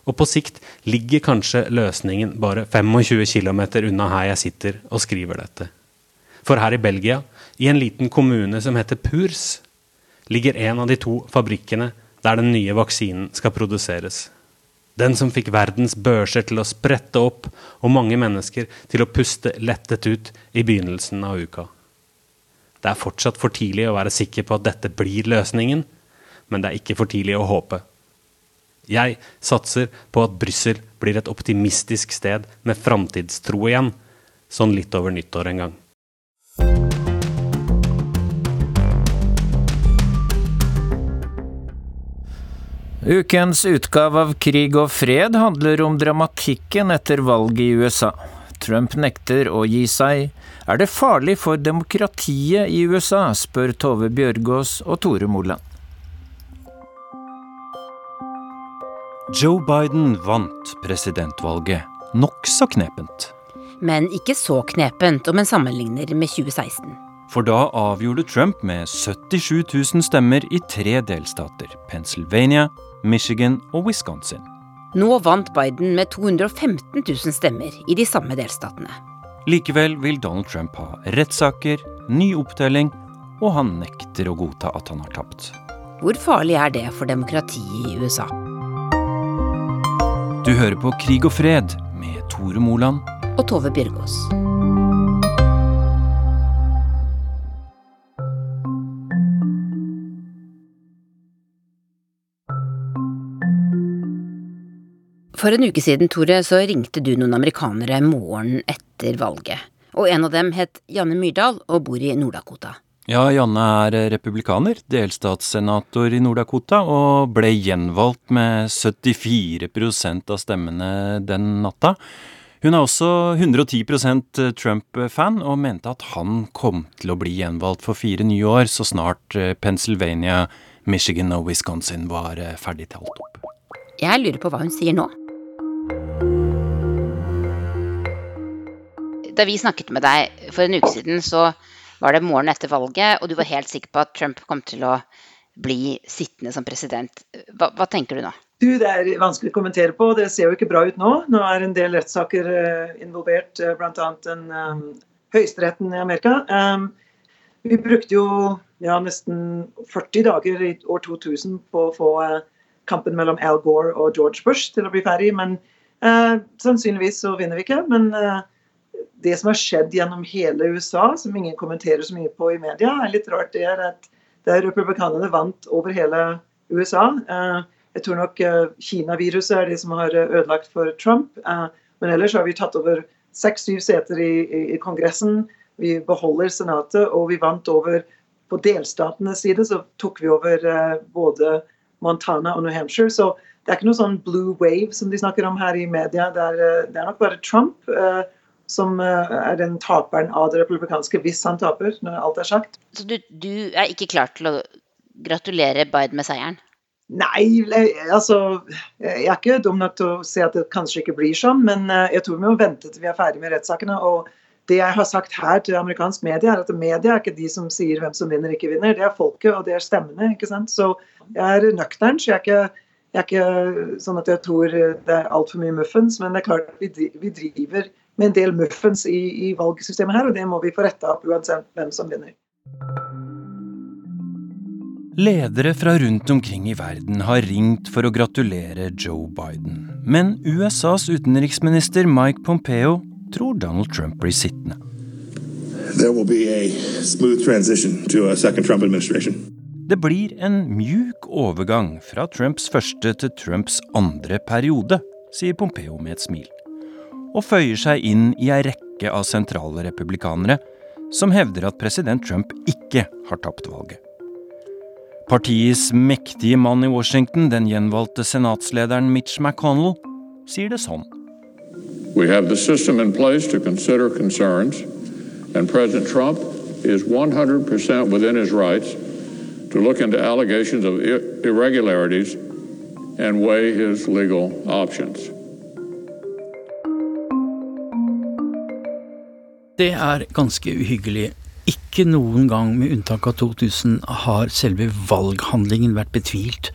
Og på sikt ligger kanskje løsningen bare 25 km unna her jeg sitter og skriver dette. For her i Belgia, i en liten kommune som heter Purs, ligger en av de to fabrikkene der den nye vaksinen skal produseres. Den som fikk verdens børser til å sprette opp og mange mennesker til å puste lettet ut i begynnelsen av uka. Det er fortsatt for tidlig å være sikker på at dette blir løsningen, men det er ikke for tidlig å håpe. Jeg satser på at Brussel blir et optimistisk sted med framtidstro igjen, sånn litt over nyttår en gang. Ukens utgave av Krig og fred handler om dramatikken etter valget i USA. Trump nekter å gi seg. Er det farlig for demokratiet i USA, spør Tove Bjørgaas og Tore Moland. Joe Biden vant presidentvalget, nokså knepent. Men ikke så knepent om en sammenligner med 2016. For da avgjorde Trump med 77 000 stemmer i tre delstater, Pennsylvania, Michigan og Wisconsin. Nå vant Biden med 215 000 stemmer i de samme delstatene. Likevel vil Donald Trump ha rettssaker, ny opptelling, og han nekter å godta at han har tapt. Hvor farlig er det for demokratiet i USA? Du hører på Krig og fred med Tore Moland og Tove Bjørgaas. For en uke siden, Tore, så ringte du noen amerikanere morgenen etter valget. Og en av dem het Janne Myrdal og bor i Nord-Dakota. Ja, Janne er republikaner, delstatssenator i Nord-Dakota, og ble gjenvalgt med 74% av stemmene den natta. Hun er også 110% Trump-fan, og mente at han kom til å bli gjenvalgt for fire nye år så snart Pennsylvania, Michigan og Wisconsin var ferdig talt opp. Jeg lurer på hva hun sier nå. Da vi snakket med deg for en uke siden, så var det morgenen etter valget, og du var helt sikker på at Trump kom til å bli sittende som president. Hva, hva tenker du nå? Du, Det er vanskelig å kommentere på. Det ser jo ikke bra ut nå. Nå er en del rettssaker involvert, bl.a. den um, høyesteretten i Amerika. Um, vi brukte jo ja, nesten 40 dager i år 2000 på å få uh, kampen mellom Al Gore og George Bush til å bli ferdig, men uh, sannsynligvis så vinner vi ikke. Men eh, det som har skjedd gjennom hele USA, som ingen kommenterer så mye på i media, er litt rart. Det er at der republikanerne vant over hele USA. Jeg tror nok Kina-viruset er det som har ødelagt for Trump. Men ellers har vi tatt over seks-syv seter i, i, i, Kongressen. Vi beholder Senatet, og vi vant over På delstatenes side så tok vi over både Montana og New Hampshire. Så det er ikke noe sånn blue wave som de snakker om her i media. Det er, det er nok bare Trump som er den taperen av det republikanske, hvis han taper, når alt er sagt. Så du, du er ikke klar til å gratulere Biden med seieren? Nei, altså Jeg er ikke dum nok til å si at det kanskje ikke blir sånn, men jeg tror vi må vente til vi er ferdig med rettssakene. og det jeg har sagt her til amerikansk media, er at media er ikke de som sier hvem som vinner ikke vinner. Det er folket, og det er stemmene. ikke sant? Så jeg er nøktern. så jeg er ikke, jeg er ikke sånn at jeg tror det er altfor mye muffens, men det er klart vi, vi driver med en del muffens i, i, valgsystemet her, og det må vi få retta opp uansett hvem som vinner. Ledere fra rundt omkring i verden har ringt for å gratulere Joe Biden. Men USAs utenriksminister Mike Pompeo tror Donald Trump blir sittende. Det blir en mjuk overgang fra Trumps første til Trumps andre periode, sier Pompeo med et smil og føyer seg inn i ei rekke av sentrale republikanere som hevder at president Trump ikke har tapt valget. Partiets mektige mann i Washington, den gjenvalgte senatslederen Mitch McConnell, sier det sånn. We have the system in place to consider concerns, and President Trump is 100% within his rights to look into allegations of irregularities and weigh his legal options. Det er ganske uhyggelig. Ikke noen gang, med unntak av 2000, har selve valghandlingen vært betvilt.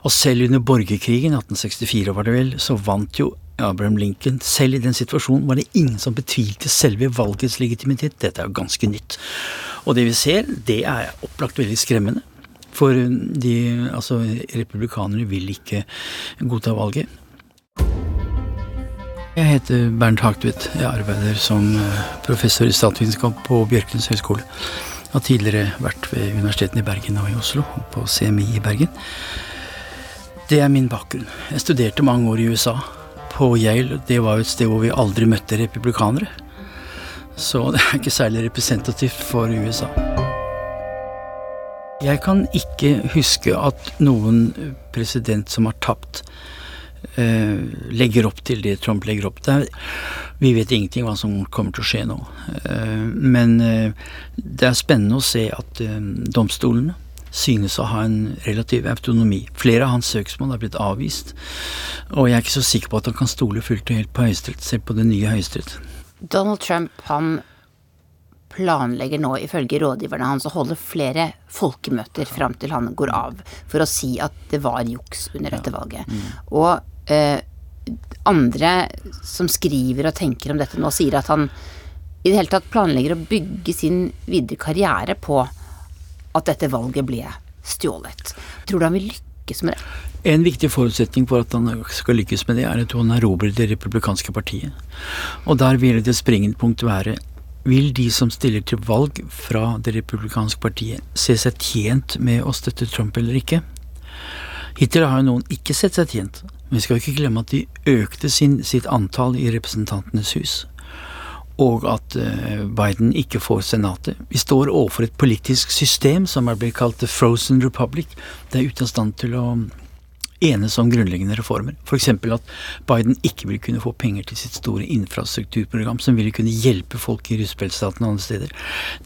Og selv under borgerkrigen, 1864 var det vel, så vant jo Abraham Lincoln. Selv i den situasjonen var det ingen som betvilte selve valgets legitimitet. Dette er jo ganske nytt. Og det vi ser, det er opplagt veldig skremmende. For de, altså, republikanerne vil ikke godta valget. Jeg heter Bernt Hagtvedt. Jeg arbeider som eh, professor i statsvitenskap på Bjørknes høgskole. Jeg har tidligere vært ved universitetene i Bergen og i Oslo, og på CMI i Bergen. Det er min bakgrunn. Jeg studerte mange år i USA. På Yale. Det var jo et sted hvor vi aldri møtte republikanere. Så det er ikke særlig representativt for USA. Jeg kan ikke huske at noen president som har tapt, Eh, legger opp til det Trump legger opp til. Vi vet ingenting hva som kommer til å skje nå. Eh, men eh, det er spennende å se at domstolene synes å ha en relativ autonomi. Flere av hans søksmål er blitt avvist, og jeg er ikke så sikker på at han kan stole fullt og helt på Høyesterett, selv på det nye Høyesterett. Donald Trump, han planlegger nå ifølge rådgiverne hans å holde flere folkemøter fram til han går av, for å si at det var juks under dette valget. Mm. Og eh, andre som skriver og tenker om dette nå, sier at han i det hele tatt planlegger å bygge sin videre karriere på at dette valget ble stjålet. Tror du han vil lykkes med det? En viktig forutsetning for at han skal lykkes med det, er at han erobrer det republikanske partiet. Og der vil det springende punkt være vil de som stiller til valg fra det republikanske partiet, se seg tjent med å støtte Trump eller ikke? Hittil har jo noen ikke sett seg tjent, men vi skal ikke glemme at de økte sin, sitt antall i Representantenes hus. Og at uh, Biden ikke får Senatet. Vi står overfor et politisk system som er blitt kalt The Frozen Republic. Det er ute av stand til å enes om grunnleggende reformer. F.eks. at Biden ikke vil kunne få penger til sitt store infrastrukturprogram som ville kunne hjelpe folk i russebeltstaten og andre steder.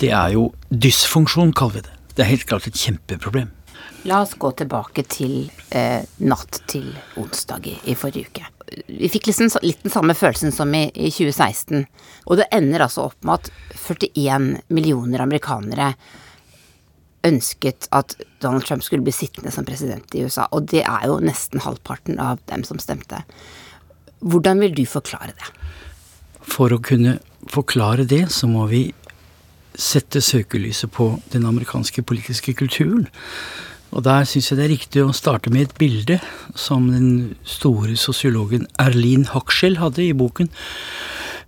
Det er jo dysfunksjon, kaller vi det. Det er helt klart et kjempeproblem. La oss gå tilbake til eh, natt til onsdag i, i, forrige uke. Vi fikk liksom litt den samme følelsen som i, i 2016. Og det ender altså opp med at 41 millioner amerikanere ønsket at Donald Trump skulle bli sittende som president i USA. Og det er jo nesten halvparten av dem som stemte. Hvordan vil du forklare det? For å kunne forklare det, så må vi sette søkelyset på den amerikanske politiske kulturen. Og der syns jeg det er riktig å starte med et bilde som den store sosiologen Erlin Hochschel hadde i boken.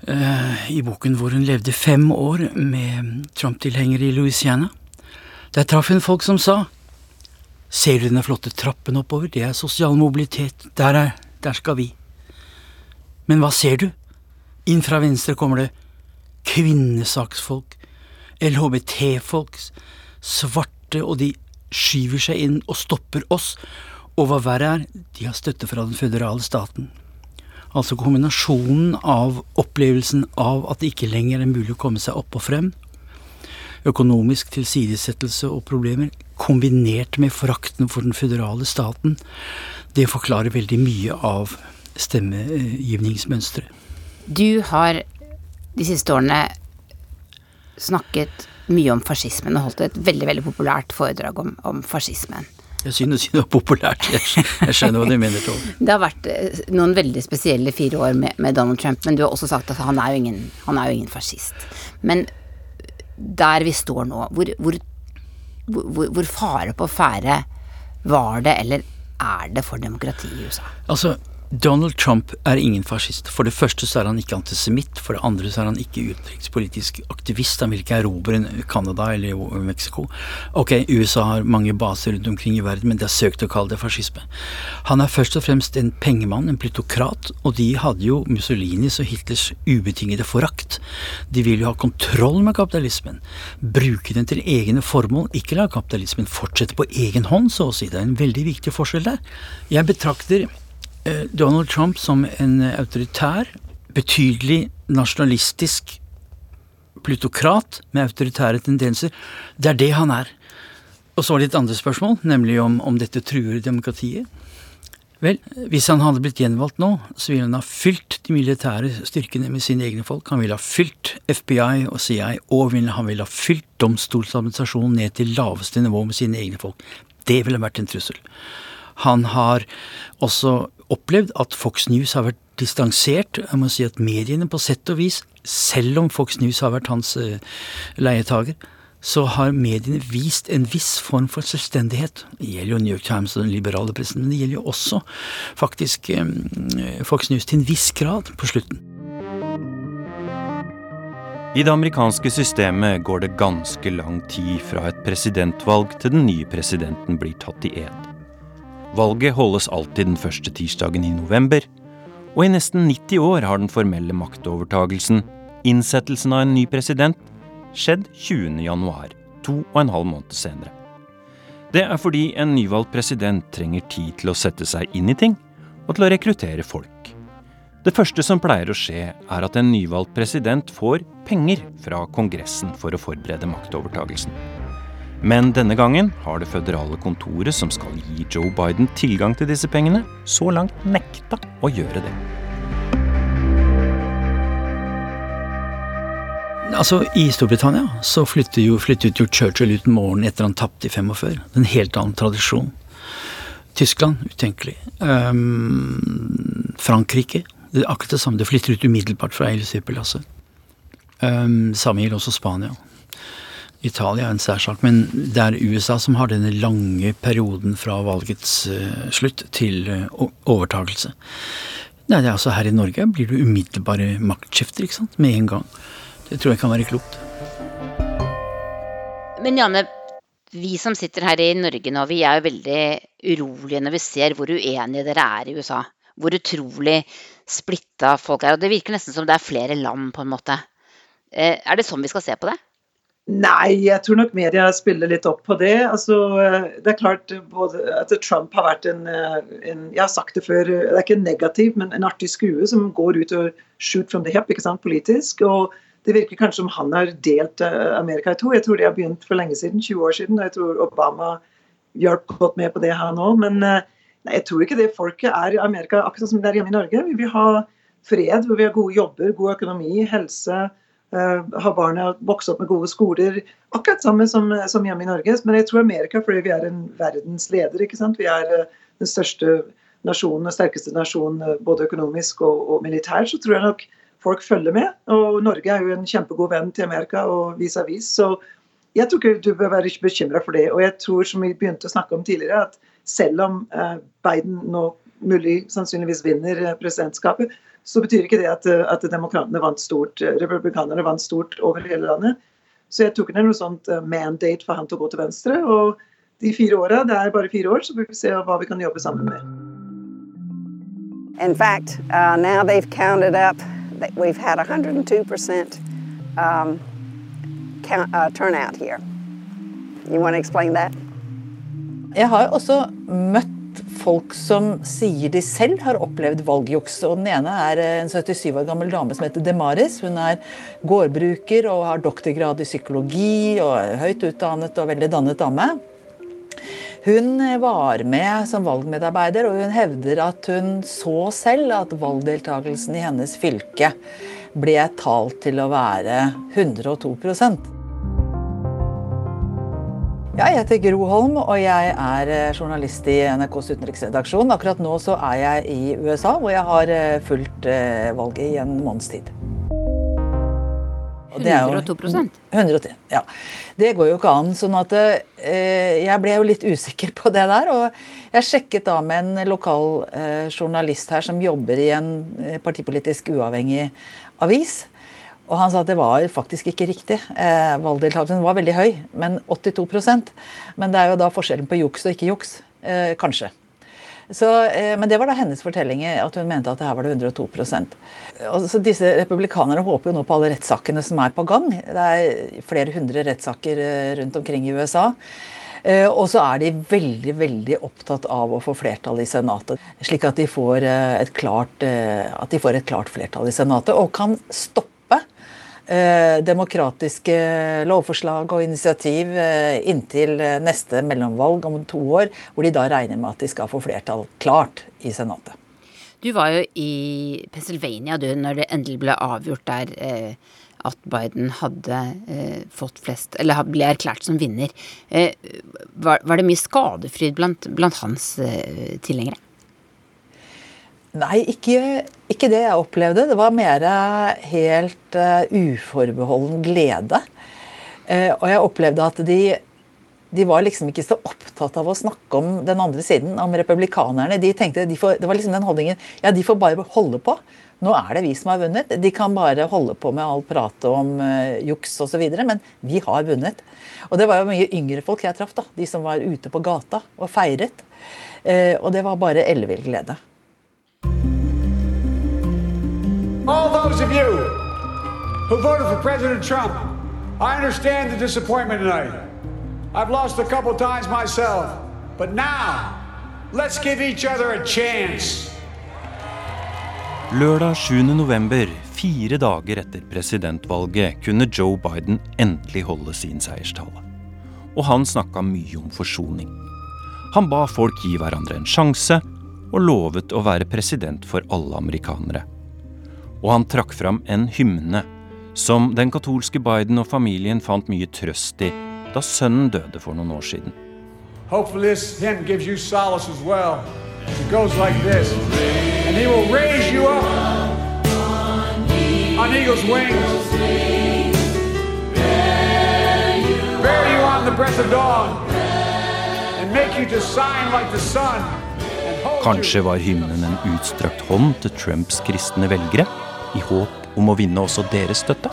Uh, I boken hvor hun levde fem år med Trump-tilhengere i Louisiana. Der traff hun folk som sa Ser du denne flotte trappen oppover? Det er sosial mobilitet. Der er Der skal vi. Men hva ser du? Inn fra venstre kommer det kvinnesaksfolk, LHBT-folk, svarte, og de skyver seg inn og stopper oss. Og hva verre er, de har støtte fra den føderale staten. Altså kombinasjonen av opplevelsen av at det ikke lenger er mulig å komme seg opp og frem, økonomisk tilsidesettelse og problemer, kombinert med forakten for den føderale staten, det forklarer veldig mye av stemmegivningsmønsteret. Du har de siste årene snakket mye om fascismen og holdt et veldig veldig populært foredrag om, om fascismen. Jeg synes det var populært. Jeg, skjønner hva du mener, Tove. Det har vært eh, noen veldig spesielle fire år med, med, Donald Trump, men du har også sagt at han er jo ingen, han er jo ingen fascist. Men der vi står nå, hvor, hvor, hvor, hvor fare på ferde var det, eller er det for demokratiet i USA? Altså, Donald Trump er ingen fascist. For det første så er han ikke antisemitt. For det andre så er han ikke utenrikspolitisk aktivist. Han vil ikke erobre Canada eller Mexico. Ok, USA har mange baser rundt omkring i verden, men de har søkt å kalle det fascisme. Han er først og fremst en pengemann, en plutokrat, og de hadde jo Mussolinis og Hitlers ubetingede forakt. De vil jo ha kontroll med kapitalismen. Bruke den til egne formål, ikke la kapitalismen fortsette på egen hånd, så å si. Det er en veldig viktig forskjell der. Jeg betrakter Donald Trump som en autoritær, betydelig nasjonalistisk plutokrat med autoritære tendenser. Det er det han er. Og så var det et andre spørsmål, nemlig om, om dette truer demokratiet. Vel, hvis han hadde blitt gjenvalgt nå, så ville han ha fylt de militære styrkene med sine egne folk. Han ville ha fylt FBI og CIA, og han ville ha fylt domstolsadministrasjonen ned til laveste nivå med sine egne folk. Det ville vært en trussel. Han har også opplevd at Fox News har vært distansert. Jeg må si at mediene på sett og vis, selv om Fox News har vært hans uh, leietager, så har mediene vist en viss form for selvstendighet. Det gjelder jo New York Times og den liberale pressen, men det gjelder jo også faktisk eh, Fox News til en viss grad på slutten. I det amerikanske systemet går det ganske lang tid fra et presidentvalg til den nye presidenten blir tatt i ed. Valget holdes alltid den første tirsdagen i november, og i nesten 90 år har den formelle maktovertagelsen, innsettelsen av en ny president, skjedd 20. januar, to og en halv måned senere. Det er fordi en nyvalgt president trenger tid til å sette seg inn i ting, og til å rekruttere folk. Det første som pleier å skje, er at en nyvalgt president får penger fra Kongressen for å forberede maktovertagelsen. Men denne gangen har det føderale kontoret som skal gi Joe Biden tilgang til disse pengene, så langt nekta å gjøre det. Altså, I Storbritannia så flyttet jo, flyttet jo Churchill ut morgenen etter han tapte i 45. En helt annen tradisjon. Tyskland utenkelig. Um, Frankrike det er akkurat det samme. Det flytter ut umiddelbart fra Eileshyppelasset. Um, samme gjelder også Spania. Italia en særsak, men det er USA som har denne lange perioden fra valgets uh, slutt til uh, overtakelse. Nei, det er altså Her i Norge blir det umiddelbare maktskifter ikke sant? med en gang. Det tror jeg kan være klokt. Men Janne, vi som sitter her i Norge nå, vi er jo veldig urolige når vi ser hvor uenige dere er i USA. Hvor utrolig splitta folk er. Og det virker nesten som det er flere land, på en måte. Eh, er det sånn vi skal se på det? Nei, jeg tror nok media spiller litt opp på det. Altså, det er klart at Trump har vært en, en, Jeg har sagt det før, det er ikke negativ, men en artig skue som går ut og shoot from the hip ikke sant, politisk. og det virker kanskje som han har delt eh, Amerika i to. Jeg tror de har begynt for lenge siden, 20 år siden. og Jeg tror Obama hjalp godt med på det, her nå. Men eh, nei, jeg tror ikke det folket er i Amerika akkurat som det er hjemme i Norge. Vi vil ha fred, vi har gode jobber, god økonomi, helse. Uh, ha barna vokst opp med gode skoler. Akkurat samme som, som, hjemme i Norge. Men jeg tror Amerika, fordi vi er en verdensleder. ikke sant? Vi er uh, den største nasjonen og sterkeste nasjonen uh, både økonomisk og, og militært. Så tror jeg nok folk følger med. Og Norge er jo en kjempegod venn til Amerika og vis-à-vis. Så jeg tror ikke du bør være bekymra for det. Og jeg tror, som vi begynte å snakke om tidligere, at selv om eh, Biden nå mulig sannsynligvis vinner eh, presidentskapet, så betyr ikke det at, eh, at demokratene vant stort, republikanerne vant stort over hele landet. Så jeg tok ned noe sånt mandate for han til å gå til venstre. Og de fire åra, det er bare fire år, så får vi se hva vi kan jobbe sammen med. In fact, uh, now they've counted up that we've had 102% um, count, uh, turnout here. You want to explain that? Jeg har også møtt folk som sier de selv har opplevd valgjuks. og Den ene er en 77 år gammel dame som heter Demaris. Hun er gårdbruker og har doktorgrad i psykologi og er høyt utdannet og veldig dannet dame. Hun var med som valgmedarbeider, og hun hevder at hun så selv at valgdeltakelsen i hennes fylke ble talt til å være 102 Jeg heter Gro Holm, og jeg er journalist i NRKs utenriksredaksjon. Akkurat nå så er jeg i USA, hvor jeg har fulgt eh, valget i en måneds tid. 102 110, ja. Det går jo ikke an. sånn at eh, Jeg ble jo litt usikker på det der. Og jeg sjekket da med en lokal eh, journalist her som jobber i en eh, partipolitisk uavhengig avis. Og han sa at det var faktisk ikke riktig. Eh, valgdeltakelsen var veldig høy, men 82% Men det er jo da forskjellen på juks og ikke juks. Eh, kanskje. Så, eh, men det var da hennes fortelling, at hun mente at det her var det 102 og så Disse republikanerne håper jo nå på alle rettssakene som er på gang. Det er flere hundre rettssaker eh, rundt omkring i USA. Eh, og så er de veldig veldig opptatt av å få flertall i Senatet. Slik at de får et klart, får et klart flertall i Senatet og kan stoppe Eh, demokratiske lovforslag og initiativ eh, inntil neste mellomvalg om to år, hvor de da regner med at de skal få flertall klart i Senatet. Du var jo i Pennsylvania du, når det endelig ble avgjort der eh, at Biden hadde eh, fått flest Eller ble erklært som vinner. Eh, var, det mye skadefryd blant, blant hans eh, tilhengere? Nei, ikke, ikke, det jeg opplevde. Det var mer helt uh, uforbeholden glede. Uh, og jeg opplevde at de, de var liksom ikke så opptatt av å snakke om den andre siden, om republikanerne. De tenkte, de får, Det var liksom den holdningen ja, de får bare holde på. Nå er det vi som har vunnet. De kan bare holde på med all pratet om uh, juks osv., men vi har vunnet. Og det var jo mye yngre folk jeg traff, da. De som var ute på gata og feiret. Uh, og det var bare ellevill glede. All those of you who voted for President Trump, I understand the disappointment tonight. I've lost a couple times myself, but now let's give each other a chance. Lørdag 7. november, fire dager etter presidentvalget, kunne Joe Biden endelig holde sin seierstale. Og han snakka mye om forsoning. Han ba folk gi hverandre en sjanse, og lovet å være president for alle amerikanere. Og han trakk fram en hymne som den katolske Biden og familien fant mye trøst i da sønnen døde for noen år siden. Hopefully this hymn gives you solace as well. Like this. And he will raise you up on eagle's wings. Bear you on the breath of dawn. And make you to shine like the sun. Kanskje var hymnen en utstrakt hånd til Trumps kristne velgere, i håp om å vinne også deres støtte?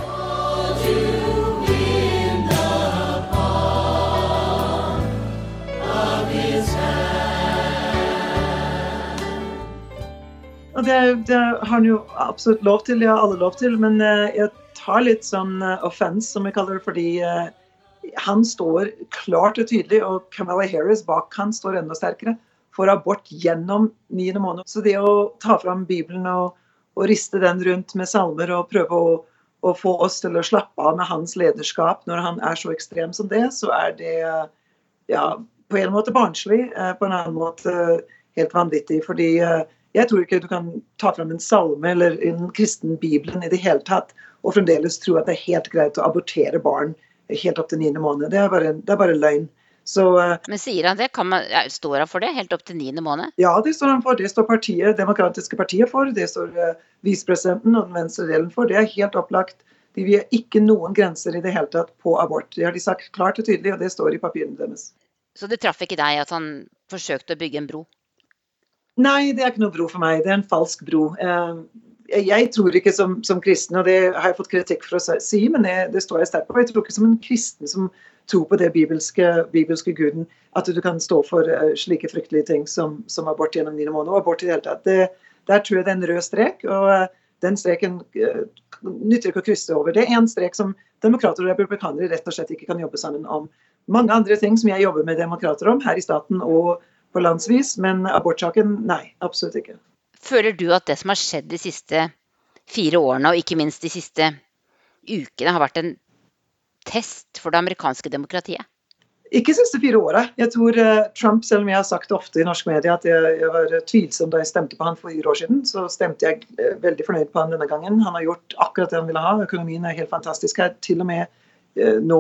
Det, det, har han jo absolutt lov til, ja, alle lov til, men uh, jeg tar litt sånn uh, offense, som jeg kaller det, fordi uh, han står klart og tydelig, og Camilla Harris bak han står enda sterkere, for abort gjennom niende måned. Så det å ta fram Bibelen og, og riste den rundt med salmer og prøve å, å, få oss til å slappe av med hans lederskap når han er så ekstrem som det, så er det ja, på en måte barnslig, på en annen måte helt vanvittig. fordi jeg tror ikke du kan ta fram en salme eller en kristen bibelen i det hele tatt og fremdeles tro at det er helt greit å abortere barn helt opp til niende måned. Det er bare, det er bare løgn. Så, uh, Men sier han det? Man, står han for det helt opp til niende måned? Ja, det står han for. Det står partiet, Demokratiske partiet for. Det står uh, visepresidenten og den venstre delen for. Det er helt opplagt. De vil ikke noen grenser i det hele tatt på abort. Det har de sagt klart og tydelig, og det står i papirene deres. Så det traff ikke deg at han forsøkte å bygge en bro? Nei, det er ikke noe bro for meg. Det er en falsk bro. Jeg tror ikke som, som kristen, og det har jeg fått kritikk for å si, men det, det står jeg sterkt på. Jeg tror ikke som en kristen som tror på det bibelske, bibelske guden, at du kan stå for uh, slike fryktelige ting som, som abort gjennom niende måned, og abort i det hele tatt. Det, der tror jeg det er en rød strek, og uh, den streken uh, nytter ikke å krysse over. Det er en strek som demokrater og republikanere rett og slett ikke kan jobbe sammen om. Mange andre ting som jeg jobber med demokrater om her i staten og på landsvis, men abortsaken nei, absolutt ikke. Føler du at det som har skjedd de siste fire årene, og ikke minst de siste ukene, har vært en test for det amerikanske demokratiet? Ikke siste fire året. Jeg tror uh, Trump, selv om jeg har sagt det ofte i norsk media at jeg, jeg, var tvilsom da jeg stemte på han for fire år siden, så stemte jeg uh, veldig fornøyd på han denne gangen. Han har gjort akkurat det han ville ha. Økonomien er helt fantastisk her, til og med nå,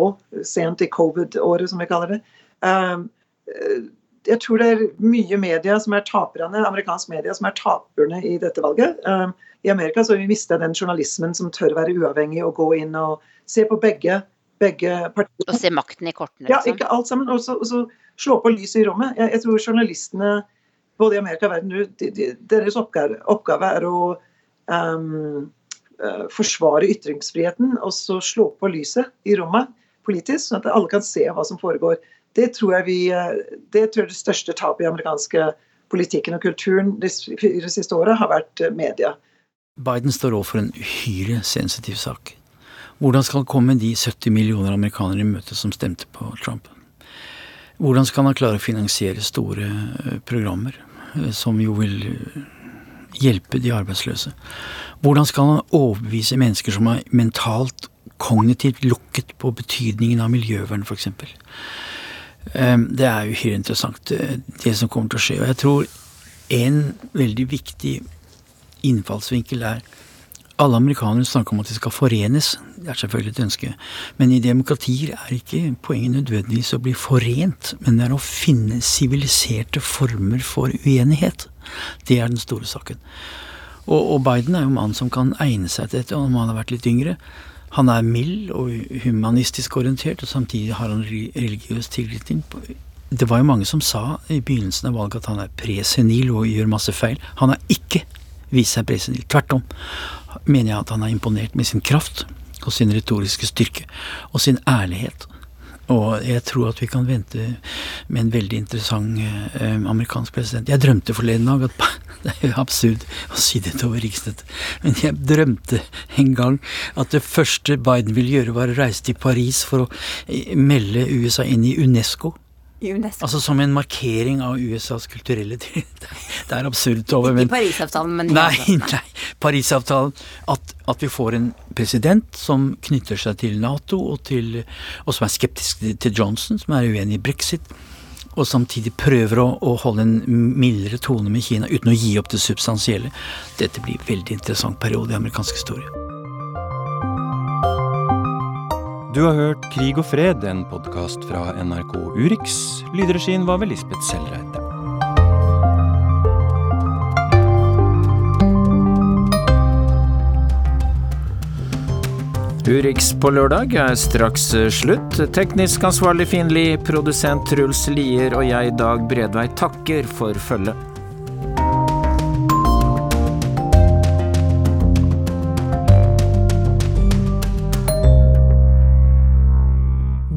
sent i covid-året, som vi kaller det. Um, jeg tror det er mye media som er taperne, amerikansk media som er taperne i dette valget. Um, I Amerika så har vi mista den journalismen som tør være uavhengig og gå inn og se på begge, begge partiene. Og se makten i kortene? Liksom. Ja, ikke alt sammen. Og så, slå på lyset i rommet. Jeg, jeg, tror journalistene både i Amerika og verden de, de, deres oppgave, oppgave, er å um, uh, forsvare ytringsfriheten og så slå på lyset i rommet politisk, sånn at alle kan se hva som foregår. Det tror jeg vi, det tror jeg det største tapet i amerikanske politikken og kulturen de fire siste året har vært media. Biden står overfor en uhyre sensitiv sak. Hvordan skal han komme de 70 millioner amerikanere i møte som stemte på Trump? Hvordan skal han klare å finansiere store programmer som jo vil hjelpe de arbeidsløse? Hvordan skal han overbevise mennesker som er mentalt, kognitivt lukket på betydningen av miljøvern, f.eks.? Det er uhyre interessant, det som kommer til å skje. Og jeg tror en veldig viktig innfallsvinkel er alle amerikanere snakker om at de skal forenes. Det er selvfølgelig et ønske. Men i demokratier er ikke poenget nødvendigvis å bli forent, men det er å finne siviliserte former for uenighet. Det er den store saken. Og, og Biden er jo mannen mann som kan egne seg til dette, om han har vært litt yngre, Han er mild og humanistisk orientert, og samtidig har han religiøs tilknytning. Det var jo mange som sa i begynnelsen av valget at han er presenil og gjør masse feil. Han har ikke vist seg presenil. Tvert om mener jeg at han har imponert med sin kraft og sin retoriske styrke og sin ærlighet. Og jeg tror at vi kan vente med en veldig interessant eh, amerikansk president. Jeg drømte forleden dag at Det er jo absurd å si dette over riksnettet, men jeg drømte en gang at det første Biden ville gjøre, var å reise til Paris for å eh, melde USA inn i UNESCO. UNESCO. Altså som en markering av USAs kulturelle Det er absurd, Tove. Ikke Parisavtalen, men Nei, nei. Parisavtalen. At, at, vi får en president som knytter seg til Nato, og, til, og som er skeptisk til Johnson, som er uenig i brexit. Og samtidig prøver å, å holde en mildere tone med Kina uten å gi opp det substansielle. Dette blir en veldig interessant periode i amerikansk historie. Du har hørt Krig og fred, en podkast fra NRK Urix. Lydregien var ved Lisbeth Selreite. Urix på lørdag er straks slutt. Teknisk ansvarlig Finli, produsent Truls Lier og jeg, Dag Bredvei, takker for følget.